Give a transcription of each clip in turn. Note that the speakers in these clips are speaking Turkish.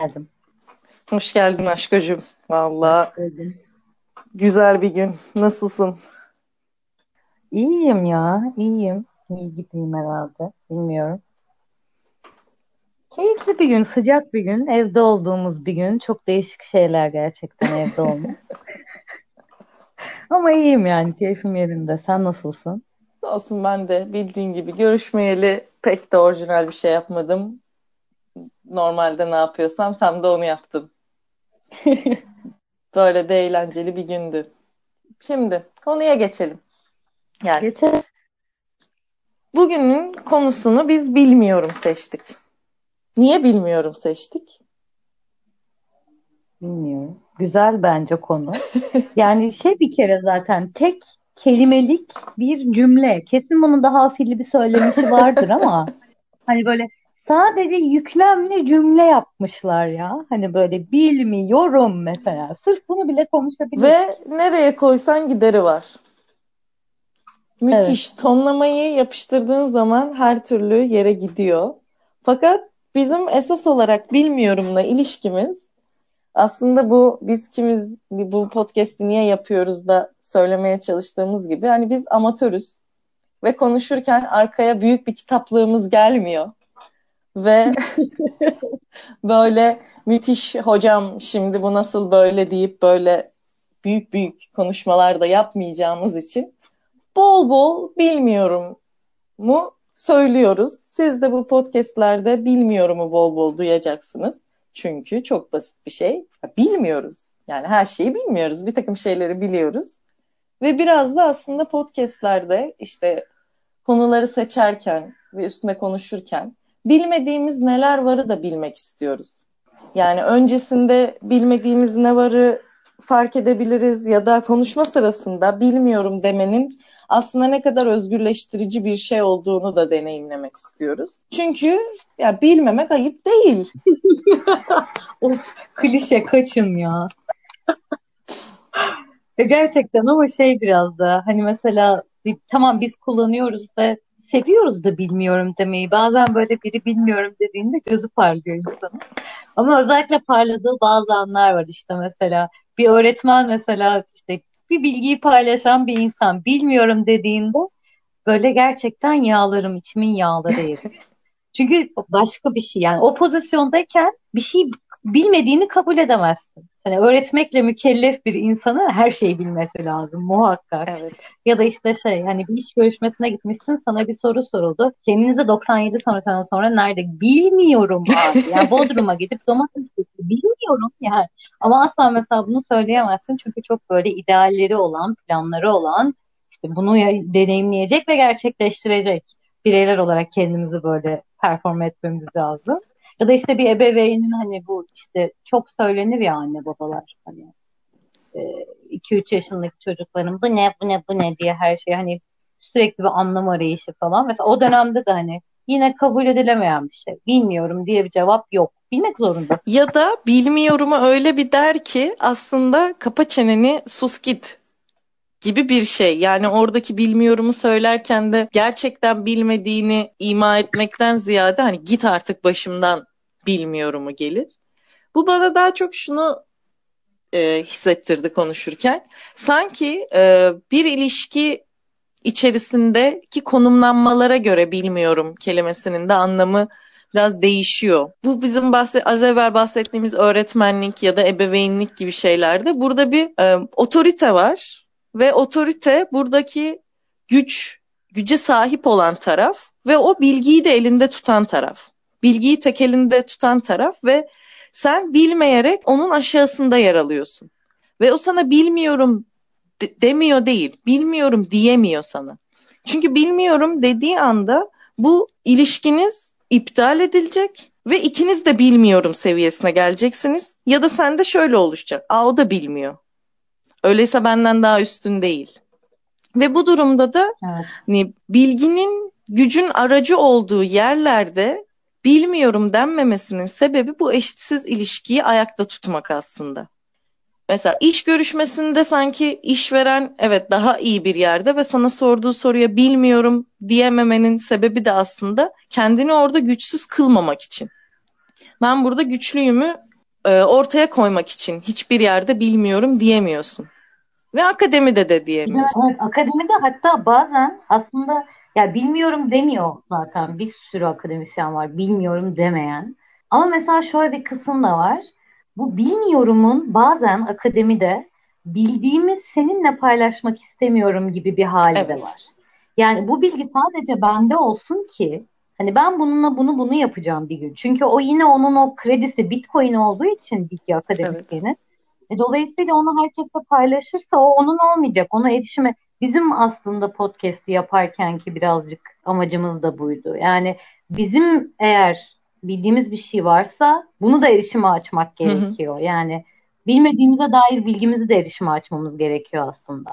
geldim. Hoş geldin aşkocum. Valla güzel bir gün. Nasılsın? İyiyim ya, iyiyim. İyi gibiyim herhalde. Bilmiyorum. Keyifli bir gün, sıcak bir gün, evde olduğumuz bir gün. Çok değişik şeyler gerçekten evde olmak. Ama iyiyim yani, keyfim yerinde. Sen nasılsın? Olsun ben de bildiğin gibi görüşmeyeli pek de orijinal bir şey yapmadım. Normalde ne yapıyorsam tam da onu yaptım. Böyle de eğlenceli bir gündü. Şimdi konuya geçelim. Yani. Geçelim. Bugünün konusunu biz bilmiyorum seçtik. Niye bilmiyorum seçtik? Bilmiyorum. Güzel bence konu. yani şey bir kere zaten tek kelimelik bir cümle. Kesin bunun daha afilli bir söylenişi vardır ama hani böyle sadece yüklemli cümle yapmışlar ya. Hani böyle bilmiyorum mesela. Sırf bunu bile konuşabiliriz. Ve nereye koysan gideri var. Müthiş. Evet. Tonlamayı yapıştırdığın zaman her türlü yere gidiyor. Fakat bizim esas olarak bilmiyorumla ilişkimiz aslında bu biz kimiz bu podcast'i niye yapıyoruz da söylemeye çalıştığımız gibi hani biz amatörüz ve konuşurken arkaya büyük bir kitaplığımız gelmiyor ve böyle müthiş hocam şimdi bu nasıl böyle deyip böyle büyük büyük konuşmalar da yapmayacağımız için bol bol bilmiyorum mu söylüyoruz. Siz de bu podcastlerde bilmiyorumu bol bol duyacaksınız. Çünkü çok basit bir şey. Bilmiyoruz. Yani her şeyi bilmiyoruz. Bir takım şeyleri biliyoruz. Ve biraz da aslında podcastlerde işte konuları seçerken ve üstüne konuşurken bilmediğimiz neler varı da bilmek istiyoruz. Yani öncesinde bilmediğimiz ne varı fark edebiliriz ya da konuşma sırasında bilmiyorum demenin aslında ne kadar özgürleştirici bir şey olduğunu da deneyimlemek istiyoruz. Çünkü ya bilmemek ayıp değil. of klişe kaçın ya. Gerçekten ama şey biraz da hani mesela tamam biz kullanıyoruz da seviyoruz da bilmiyorum demeyi. Bazen böyle biri bilmiyorum dediğinde gözü parlıyor insanın. Ama özellikle parladığı bazı anlar var işte mesela bir öğretmen mesela işte bir bilgiyi paylaşan bir insan bilmiyorum dediğinde böyle gerçekten yağlarım içimin yağları erir. Çünkü başka bir şey yani o pozisyondayken bir şey bilmediğini kabul edemezsin. Hani öğretmekle mükellef bir insanın her şeyi bilmesi lazım muhakkak. Evet. Ya da işte şey hani bir iş görüşmesine gitmişsin sana bir soru soruldu. Kendinizi 97 sonrasından sonra nerede? Bilmiyorum abi. Yani Bodrum'a gidip domates bilmiyorum yani. Ama asla mesela bunu söyleyemezsin çünkü çok böyle idealleri olan, planları olan işte bunu deneyimleyecek ve gerçekleştirecek bireyler olarak kendimizi böyle perform etmemiz lazım. Ya da işte bir ebeveynin hani bu işte çok söylenir ya anne babalar hani 2-3 e, yaşındaki çocukların bu ne bu ne bu ne diye her şey hani sürekli bir anlam arayışı falan. Mesela o dönemde de hani yine kabul edilemeyen bir şey. Bilmiyorum diye bir cevap yok. Bilmek zorundasın. Ya da bilmiyorumu öyle bir der ki aslında kapa çeneni sus git gibi bir şey. Yani oradaki bilmiyorumu söylerken de gerçekten bilmediğini ima etmekten ziyade hani git artık başımdan bilmiyorumu gelir. Bu bana daha çok şunu e, hissettirdi konuşurken. Sanki e, bir ilişki içerisindeki konumlanmalara göre bilmiyorum kelimesinin de anlamı biraz değişiyor. Bu bizim bahset az evvel bahsettiğimiz öğretmenlik ya da ebeveynlik gibi şeylerde burada bir e, otorite var ve otorite buradaki güç, güce sahip olan taraf ve o bilgiyi de elinde tutan taraf. Bilgiyi tek elinde tutan taraf ve sen bilmeyerek onun aşağısında yer alıyorsun. Ve o sana bilmiyorum de- demiyor değil, bilmiyorum diyemiyor sana. Çünkü bilmiyorum dediği anda bu ilişkiniz iptal edilecek ve ikiniz de bilmiyorum seviyesine geleceksiniz. Ya da sen de şöyle oluşacak. Aa o da bilmiyor. Öyleyse benden daha üstün değil. Ve bu durumda da evet. hani bilginin gücün aracı olduğu yerlerde bilmiyorum denmemesinin sebebi bu eşitsiz ilişkiyi ayakta tutmak aslında. Mesela iş görüşmesinde sanki işveren evet daha iyi bir yerde ve sana sorduğu soruya bilmiyorum diyememenin sebebi de aslında kendini orada güçsüz kılmamak için. Ben burada güçlüyümü e, ortaya koymak için hiçbir yerde bilmiyorum diyemiyorsun. Ve akademide de diyemiyorsun. Evet, akademide hatta bazen aslında ya bilmiyorum demiyor zaten. Bir sürü akademisyen var bilmiyorum demeyen. Ama mesela şöyle bir kısım da var. Bu bilmiyorumun bazen akademide bildiğimi seninle paylaşmak istemiyorum gibi bir hali evet. de var. Yani bu bilgi sadece bende olsun ki hani ben bununla bunu bunu yapacağım bir gün. Çünkü o yine onun o kredisi Bitcoin olduğu için bilgi akademisyeni. Evet. E, dolayısıyla onu herkesle paylaşırsa o onun olmayacak. Ona erişime bizim aslında podcast'i yaparken ki birazcık amacımız da buydu. Yani bizim eğer bildiğimiz bir şey varsa bunu da erişime açmak gerekiyor. Hı hı. Yani bilmediğimize dair bilgimizi de erişime açmamız gerekiyor aslında.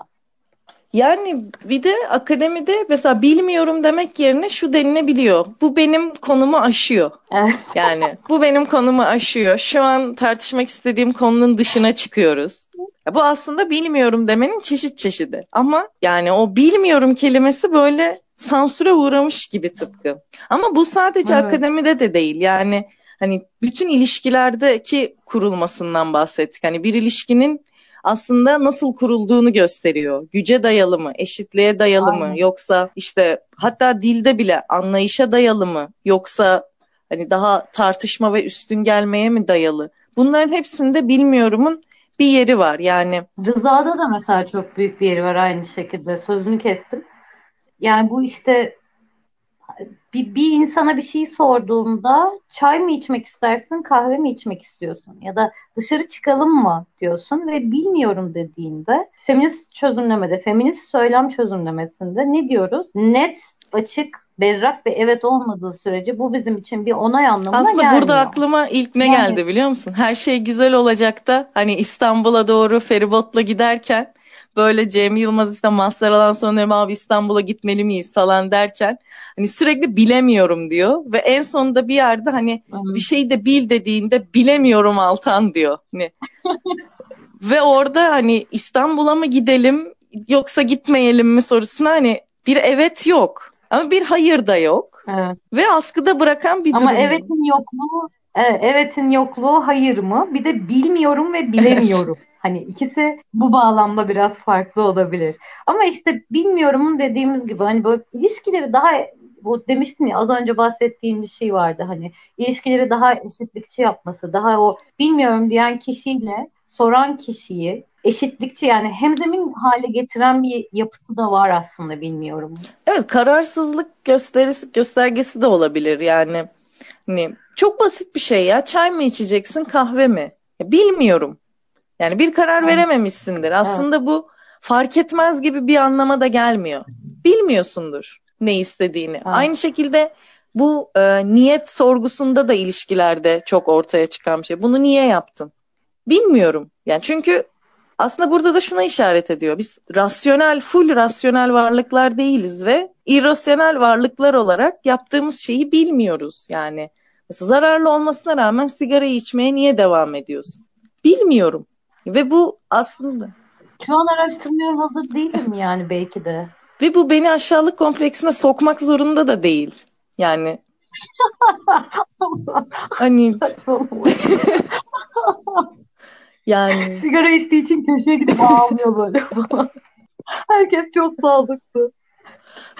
Yani bir de akademide mesela bilmiyorum demek yerine şu denilebiliyor. Bu benim konumu aşıyor. yani bu benim konumu aşıyor. Şu an tartışmak istediğim konunun dışına çıkıyoruz. Bu aslında bilmiyorum demenin çeşit çeşidi. Ama yani o bilmiyorum kelimesi böyle sansüre uğramış gibi tıpkı. Ama bu sadece evet. akademide de değil. Yani hani bütün ilişkilerdeki kurulmasından bahsettik. Hani bir ilişkinin aslında nasıl kurulduğunu gösteriyor. Güce dayalı mı, eşitliğe dayalı Aynen. mı yoksa işte hatta dilde bile anlayışa dayalı mı yoksa hani daha tartışma ve üstün gelmeye mi dayalı? Bunların hepsinde bilmiyorumun bir yeri var yani. Rıza'da da mesela çok büyük bir yeri var aynı şekilde. Sözünü kestim. Yani bu işte bir, bir insana bir şey sorduğunda çay mı içmek istersin, kahve mi içmek istiyorsun? Ya da dışarı çıkalım mı diyorsun ve bilmiyorum dediğinde feminist çözümlemede, feminist söylem çözümlemesinde ne diyoruz? Net, açık, berrak ve evet olmadığı sürece bu bizim için bir onay anlamına Aslında gelmiyor. burada aklıma ilk ne yani, geldi biliyor musun? Her şey güzel olacak da hani İstanbul'a doğru feribotla giderken böyle Cem Yılmaz işte Mazhar sonra abi İstanbul'a gitmeli miyiz falan derken hani sürekli bilemiyorum diyor ve en sonunda bir yerde hani hmm. bir şey de bil dediğinde bilemiyorum Altan diyor. Hani ve orada hani İstanbul'a mı gidelim yoksa gitmeyelim mi sorusuna hani bir evet yok ama bir hayır da yok. Evet. Ve askıda bırakan bir durum. Ama evetin yokluğu Evet, evetin yokluğu hayır mı? Bir de bilmiyorum ve bilemiyorum. Hani ikisi bu bağlamda biraz farklı olabilir. Ama işte bilmiyorumun dediğimiz gibi hani böyle ilişkileri daha bu demiştin ya az önce bahsettiğim bir şey vardı hani ilişkileri daha eşitlikçi yapması, daha o bilmiyorum diyen kişiyle soran kişiyi eşitlikçi yani hemzemin hale getiren bir yapısı da var aslında bilmiyorum. Evet kararsızlık gösterisi göstergesi de olabilir yani. Hani çok basit bir şey ya. Çay mı içeceksin, kahve mi? Ya bilmiyorum. Yani bir karar verememişsindir. Aslında bu fark etmez gibi bir anlama da gelmiyor. Bilmiyorsundur ne istediğini. Aynı şekilde bu e, niyet sorgusunda da ilişkilerde çok ortaya çıkan bir şey. Bunu niye yaptın? Bilmiyorum. Yani çünkü aslında burada da şuna işaret ediyor. Biz rasyonel, full rasyonel varlıklar değiliz ve irrasyonel varlıklar olarak yaptığımız şeyi bilmiyoruz. Yani mesela zararlı olmasına rağmen sigarayı içmeye niye devam ediyorsun? Bilmiyorum. Ve bu aslında... Şu an araştırmaya hazır değilim yani belki de. Ve bu beni aşağılık kompleksine sokmak zorunda da değil. Yani hani yani sigara içtiği için köşeye gidip ağlıyor böyle Herkes çok sağlıklı.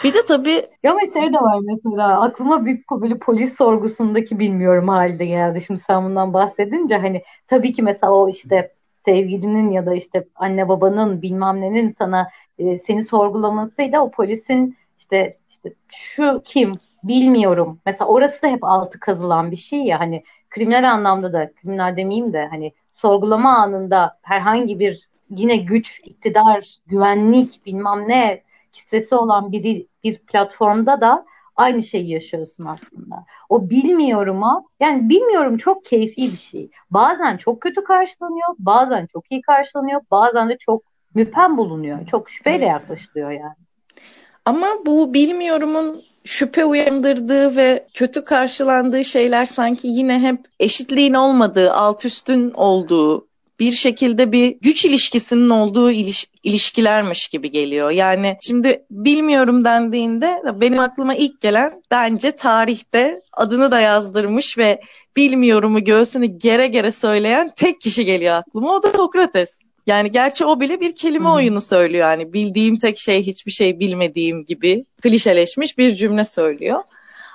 Bir de tabii ama şey de var mesela aklıma bir böyle polis sorgusundaki bilmiyorum halde geldi. Şimdi sen bundan bahsedince hani tabii ki mesela o işte sevgilinin ya da işte anne babanın bilmem nenin sana e, seni sorgulamasıyla o polisin işte işte şu kim bilmiyorum. Mesela orası da hep altı kazılan bir şey ya hani kriminal anlamda da kriminal demeyeyim de hani sorgulama anında herhangi bir yine güç, iktidar, güvenlik bilmem ne kistresi olan biri bir platformda da aynı şeyi yaşıyorsun aslında. O bilmiyorum'a yani bilmiyorum çok keyfi bir şey. Bazen çok kötü karşılanıyor, bazen çok iyi karşılanıyor, bazen de çok müpem bulunuyor. Çok şüpheyle evet. yaklaşılıyor yani. Ama bu bilmiyorumun şüphe uyandırdığı ve kötü karşılandığı şeyler sanki yine hep eşitliğin olmadığı, alt üstün olduğu bir şekilde bir güç ilişkisinin olduğu iliş, ilişkilermiş gibi geliyor. Yani şimdi bilmiyorum dendiğinde benim aklıma ilk gelen bence tarihte adını da yazdırmış ve bilmiyorumu göğsünü gere gere söyleyen tek kişi geliyor aklıma. O da Sokrates. Yani gerçi o bile bir kelime hmm. oyunu söylüyor. Yani bildiğim tek şey hiçbir şey bilmediğim gibi klişeleşmiş bir cümle söylüyor.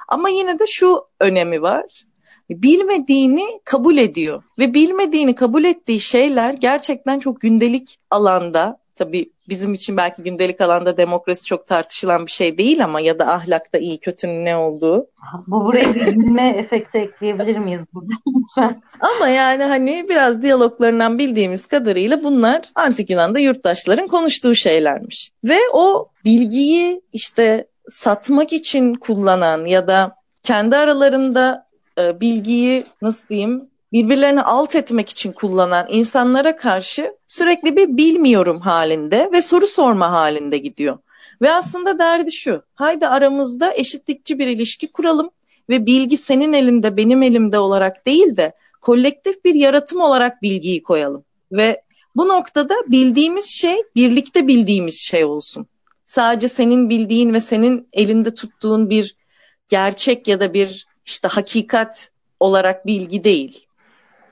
Ama yine de şu önemi var bilmediğini kabul ediyor ve bilmediğini kabul ettiği şeyler gerçekten çok gündelik alanda tabii bizim için belki gündelik alanda demokrasi çok tartışılan bir şey değil ama ya da ahlakta iyi kötünün ne olduğu. Bu buraya bir efekti ekleyebilir miyiz burada lütfen? Ama yani hani biraz diyaloglarından bildiğimiz kadarıyla bunlar antik Yunan'da yurttaşların konuştuğu şeylermiş. Ve o bilgiyi işte satmak için kullanan ya da kendi aralarında e, bilgiyi nasıl diyeyim birbirlerini alt etmek için kullanan insanlara karşı sürekli bir bilmiyorum halinde ve soru sorma halinde gidiyor. Ve aslında derdi şu, haydi aramızda eşitlikçi bir ilişki kuralım ve bilgi senin elinde benim elimde olarak değil de kolektif bir yaratım olarak bilgiyi koyalım. Ve bu noktada bildiğimiz şey birlikte bildiğimiz şey olsun. Sadece senin bildiğin ve senin elinde tuttuğun bir gerçek ya da bir işte hakikat olarak bilgi değil.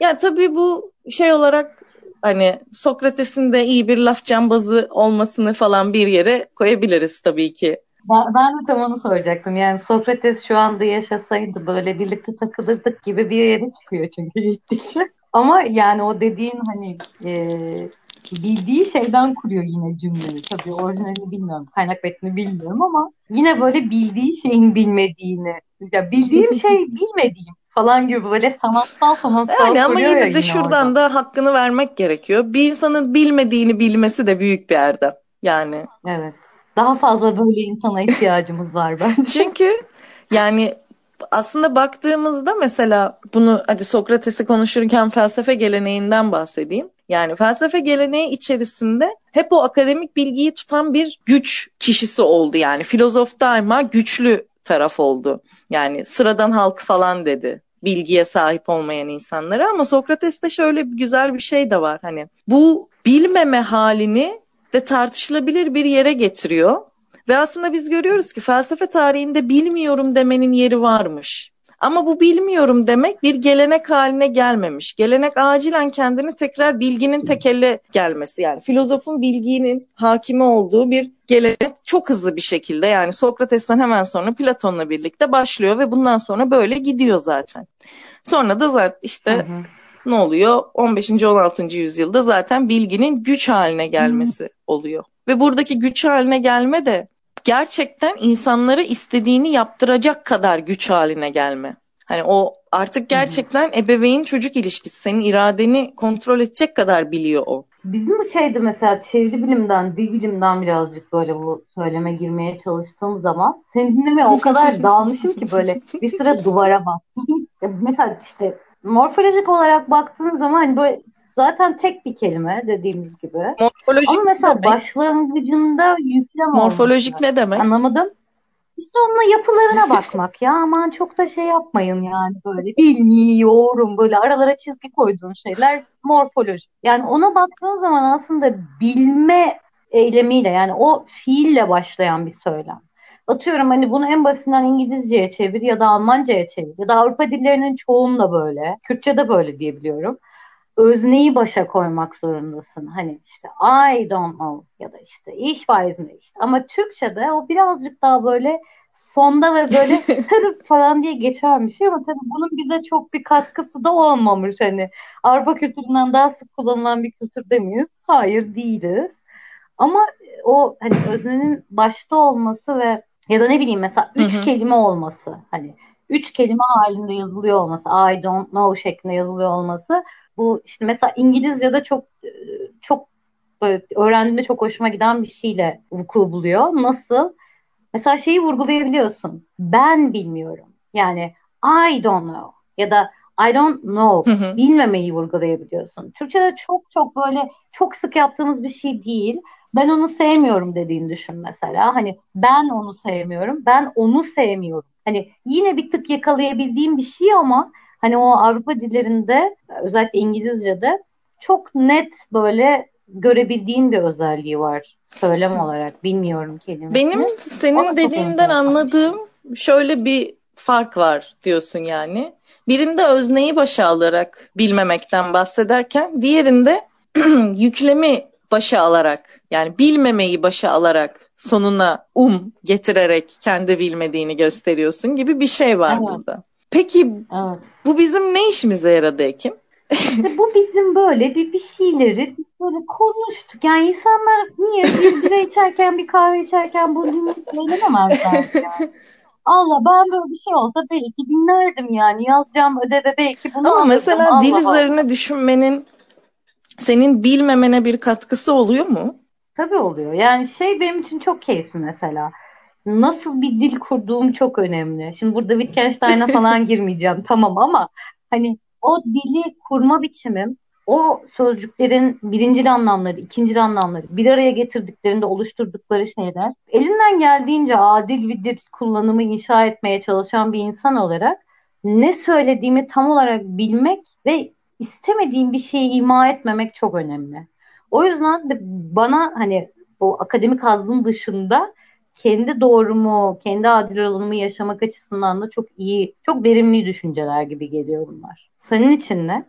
Yani tabii bu şey olarak hani Sokrates'in de iyi bir laf cambazı olmasını falan bir yere koyabiliriz tabii ki. Ben, ben de tam onu soracaktım. Yani Sokrates şu anda yaşasaydı böyle birlikte takılırdık gibi bir yere çıkıyor çünkü gittikçe. Ama yani o dediğin hani e, bildiği şeyden kuruyor yine cümleyi. Tabii orijinalini bilmiyorum, kaynak metnini bilmiyorum ama yine böyle bildiği şeyin bilmediğini, ya bildiğim şey bilmediğim falan gibi böyle sanatsal sanatsal yani ama yine de yine şuradan orada. da hakkını vermek gerekiyor. Bir insanın bilmediğini bilmesi de büyük bir erdem. Yani. Evet. Daha fazla böyle insana ihtiyacımız var bence. Çünkü yani aslında baktığımızda mesela bunu hadi Sokrates'i konuşurken felsefe geleneğinden bahsedeyim. Yani felsefe geleneği içerisinde hep o akademik bilgiyi tutan bir güç kişisi oldu yani. Filozof daima güçlü taraf oldu. Yani sıradan halk falan dedi bilgiye sahip olmayan insanlara ama Sokrates'te şöyle bir güzel bir şey de var hani bu bilmeme halini de tartışılabilir bir yere getiriyor ve aslında biz görüyoruz ki felsefe tarihinde bilmiyorum demenin yeri varmış. Ama bu bilmiyorum demek bir gelenek haline gelmemiş. Gelenek acilen kendini tekrar bilginin tekelle gelmesi. Yani filozofun bilginin hakimi olduğu bir gelenek çok hızlı bir şekilde yani Sokrates'ten hemen sonra Platon'la birlikte başlıyor ve bundan sonra böyle gidiyor zaten. Sonra da zaten işte hı hı. ne oluyor? 15. 16. yüzyılda zaten bilginin güç haline gelmesi hı. oluyor. Ve buradaki güç haline gelme de gerçekten insanlara istediğini yaptıracak kadar güç haline gelme. Hani o artık gerçekten ebeveyn çocuk ilişkisi. Senin iradeni kontrol edecek kadar biliyor o. Bizim şeydi mesela çeviri bilimden, dil bilimden birazcık böyle bu söyleme girmeye çalıştığım zaman seni dinlemeye o kadar dalmışım ki böyle bir süre duvara baktım. mesela işte morfolojik olarak baktığın zaman hani böyle zaten tek bir kelime dediğimiz gibi. Morfolojik Ama mesela başlangıcında yüklem Morfolojik olması. ne demek? Anlamadım. İşte onunla yapılarına bakmak ya aman çok da şey yapmayın yani böyle bilmiyorum böyle aralara çizgi koyduğun şeyler morfoloji. Yani ona baktığın zaman aslında bilme eylemiyle yani o fiille başlayan bir söylem. Atıyorum hani bunu en basitinden İngilizceye çevir ya da Almanca'ya çevir ya da Avrupa dillerinin çoğunla böyle. Kürtçe'de böyle diyebiliyorum özneyi başa koymak zorundasın. Hani işte I don't know ya da işte ich weiß nicht. Ama Türkçe'de o birazcık daha böyle sonda ve böyle tırıp falan diye geçer bir şey ama tabii bunun bize çok bir katkısı da olmamış. Hani Avrupa kültüründen daha sık kullanılan bir kültür miyiz? Hayır değiliz. Ama o hani öznenin başta olması ve ya da ne bileyim mesela üç kelime olması hani üç kelime halinde yazılıyor olması I don't know şeklinde yazılıyor olması bu işte mesela İngilizce'de çok çok öğrendiğimde çok hoşuma giden bir şeyle vuku buluyor. Nasıl? Mesela şeyi vurgulayabiliyorsun. Ben bilmiyorum. Yani I don't know ya da I don't know. Hı hı. Bilmemeyi vurgulayabiliyorsun. Türkçe'de çok çok böyle çok sık yaptığımız bir şey değil. Ben onu sevmiyorum dediğini düşün mesela. Hani ben onu sevmiyorum. Ben onu sevmiyorum. Hani yine bir tık yakalayabildiğim bir şey ama hani o Avrupa dillerinde özellikle İngilizce'de çok net böyle görebildiğin bir özelliği var söylem olarak. Bilmiyorum kelimesini. Benim senin dediğinden anladığım şöyle bir fark var diyorsun yani. Birinde özneyi başa alarak bilmemekten bahsederken diğerinde yüklemi başa alarak yani bilmemeyi başa alarak sonuna um getirerek kendi bilmediğini gösteriyorsun gibi bir şey var evet. burada. Peki evet. bu bizim ne işimize yaradı Ekim? İşte bu bizim böyle bir, bir şeyleri böyle konuştuk. Yani insanlar niye bir bira içerken bir kahve içerken bu dinlememezler yani. Allah ben böyle bir şey olsa belki dinlerdim yani. Yazacağım ödeve belki bunu Ama mesela Allah dil Allah. üzerine düşünmenin senin bilmemene bir katkısı oluyor mu? Tabii oluyor. Yani şey benim için çok keyifli mesela. Nasıl bir dil kurduğum çok önemli. Şimdi burada Wittgenstein'a falan girmeyeceğim tamam ama hani o dili kurma biçimim o sözcüklerin birinci anlamları, ikinci anlamları bir araya getirdiklerinde oluşturdukları şeyler elinden geldiğince adil bir dil kullanımı inşa etmeye çalışan bir insan olarak ne söylediğimi tam olarak bilmek ve istemediğim bir şeyi ima etmemek çok önemli. O yüzden de bana hani o akademik hazın dışında kendi doğrumu, kendi adil olanımı yaşamak açısından da çok iyi, çok verimli düşünceler gibi geliyor bunlar. Senin için ne?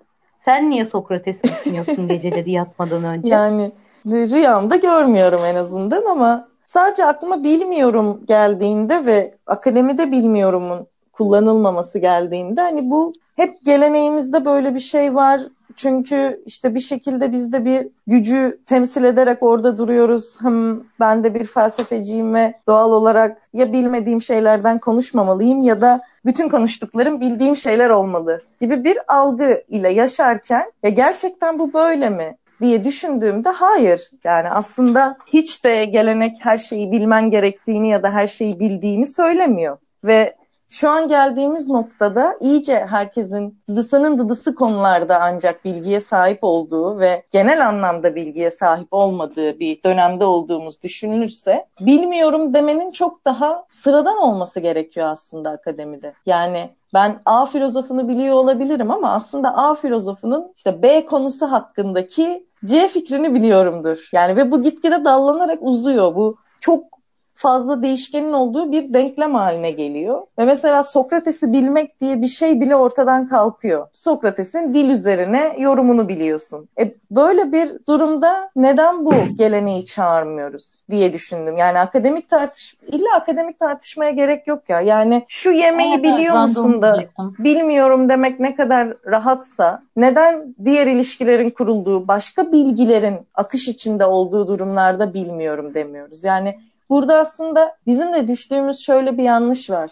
Sen niye Sokrates'i düşünüyorsun geceleri yatmadan önce? Yani rüyamda görmüyorum en azından ama sadece aklıma bilmiyorum geldiğinde ve akademide bilmiyorumun kullanılmaması geldiğinde hani bu hep geleneğimizde böyle bir şey var. Çünkü işte bir şekilde biz de bir gücü temsil ederek orada duruyoruz. Hem ben de bir felsefeciyim ve doğal olarak ya bilmediğim şeylerden konuşmamalıyım ya da bütün konuştuklarım bildiğim şeyler olmalı gibi bir algı ile yaşarken ya gerçekten bu böyle mi? diye düşündüğümde hayır. Yani aslında hiç de gelenek her şeyi bilmen gerektiğini ya da her şeyi bildiğini söylemiyor. Ve şu an geldiğimiz noktada iyice herkesin dıdısının dıdısı konularda ancak bilgiye sahip olduğu ve genel anlamda bilgiye sahip olmadığı bir dönemde olduğumuz düşünülürse bilmiyorum demenin çok daha sıradan olması gerekiyor aslında akademide. Yani ben A filozofunu biliyor olabilirim ama aslında A filozofunun işte B konusu hakkındaki C fikrini biliyorumdur. Yani ve bu gitgide dallanarak uzuyor. Bu çok fazla değişkenin olduğu bir denklem haline geliyor. Ve mesela Sokrates'i bilmek diye bir şey bile ortadan kalkıyor. Sokrates'in dil üzerine yorumunu biliyorsun. E, böyle bir durumda neden bu geleneği çağırmıyoruz diye düşündüm. Yani akademik tartış illa akademik tartışmaya gerek yok ya. Yani şu yemeği evet, biliyor musun da bilmiyorum demek ne kadar rahatsa neden diğer ilişkilerin kurulduğu, başka bilgilerin akış içinde olduğu durumlarda bilmiyorum demiyoruz. Yani Burada aslında bizim de düştüğümüz şöyle bir yanlış var.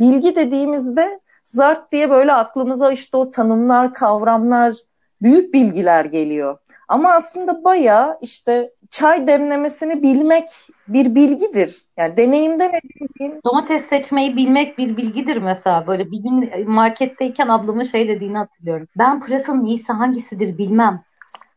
Bilgi dediğimizde zart diye böyle aklımıza işte o tanımlar, kavramlar, büyük bilgiler geliyor. Ama aslında bayağı işte çay demlemesini bilmek bir bilgidir. Yani deneyimden edindiğin... Domates seçmeyi bilmek bir bilgidir mesela. Böyle bir gün marketteyken ablamın şey dediğini hatırlıyorum. Ben pırasanın iyisi hangisidir bilmem.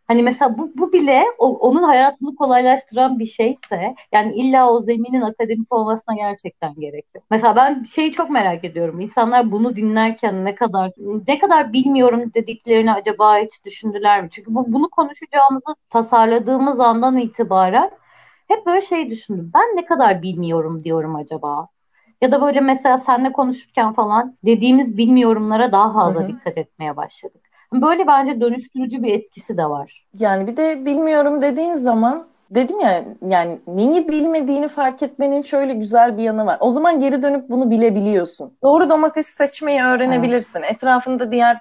Hani mesela bu, bu bile o, onun hayatını kolaylaştıran bir şeyse yani illa o zeminin akademik olmasına gerçekten gerekiyor. Mesela ben şeyi çok merak ediyorum. İnsanlar bunu dinlerken ne kadar ne kadar bilmiyorum dediklerini acaba hiç düşündüler mi? Çünkü bu, bunu konuşacağımızı tasarladığımız andan itibaren hep böyle şey düşündüm. Ben ne kadar bilmiyorum diyorum acaba? Ya da böyle mesela seninle konuşurken falan dediğimiz bilmiyorumlara daha fazla Hı-hı. dikkat etmeye başladık. Böyle bence dönüştürücü bir etkisi de var. Yani bir de bilmiyorum dediğin zaman dedim ya yani neyi bilmediğini fark etmenin şöyle güzel bir yanı var. O zaman geri dönüp bunu bilebiliyorsun. Doğru domates seçmeyi öğrenebilirsin. Evet. Etrafında diğer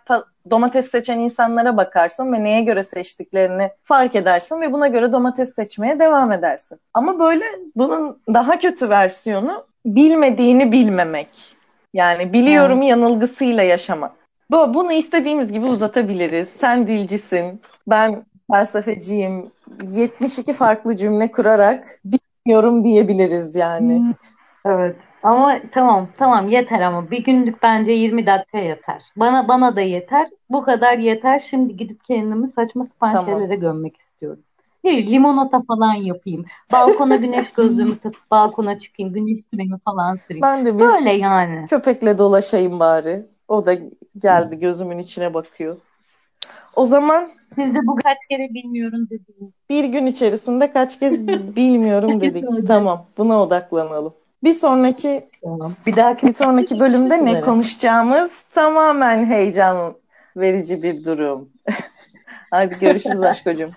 domates seçen insanlara bakarsın ve neye göre seçtiklerini fark edersin ve buna göre domates seçmeye devam edersin. Ama böyle bunun daha kötü versiyonu bilmediğini bilmemek. Yani biliyorum evet. yanılgısıyla yaşamak. Bu, bunu istediğimiz gibi uzatabiliriz. Sen dilcisin, ben felsefeciyim. 72 farklı cümle kurarak bilmiyorum diyebiliriz yani. Hmm. Evet. Ama tamam tamam yeter ama bir günlük bence 20 dakika yeter. Bana bana da yeter. Bu kadar yeter. Şimdi gidip kendimi saçma sapan tamam. şeylere gömmek istiyorum. Değil, limonata falan yapayım. Balkona güneş gözlüğümü takıp balkona çıkayım. Güneş kremi falan süreyim. Ben de bir Böyle yani. köpekle dolaşayım bari. O da geldi gözümün içine bakıyor. O zaman Siz de bu kaç kere bilmiyorum dediniz. Bir gün içerisinde kaç kez bilmiyorum dedik. tamam, buna odaklanalım. Bir sonraki tamam. Bir dahaki bir sonraki bölümde ne konuşacağımız tamamen heyecan verici bir durum. Hadi görüşürüz aşkocum.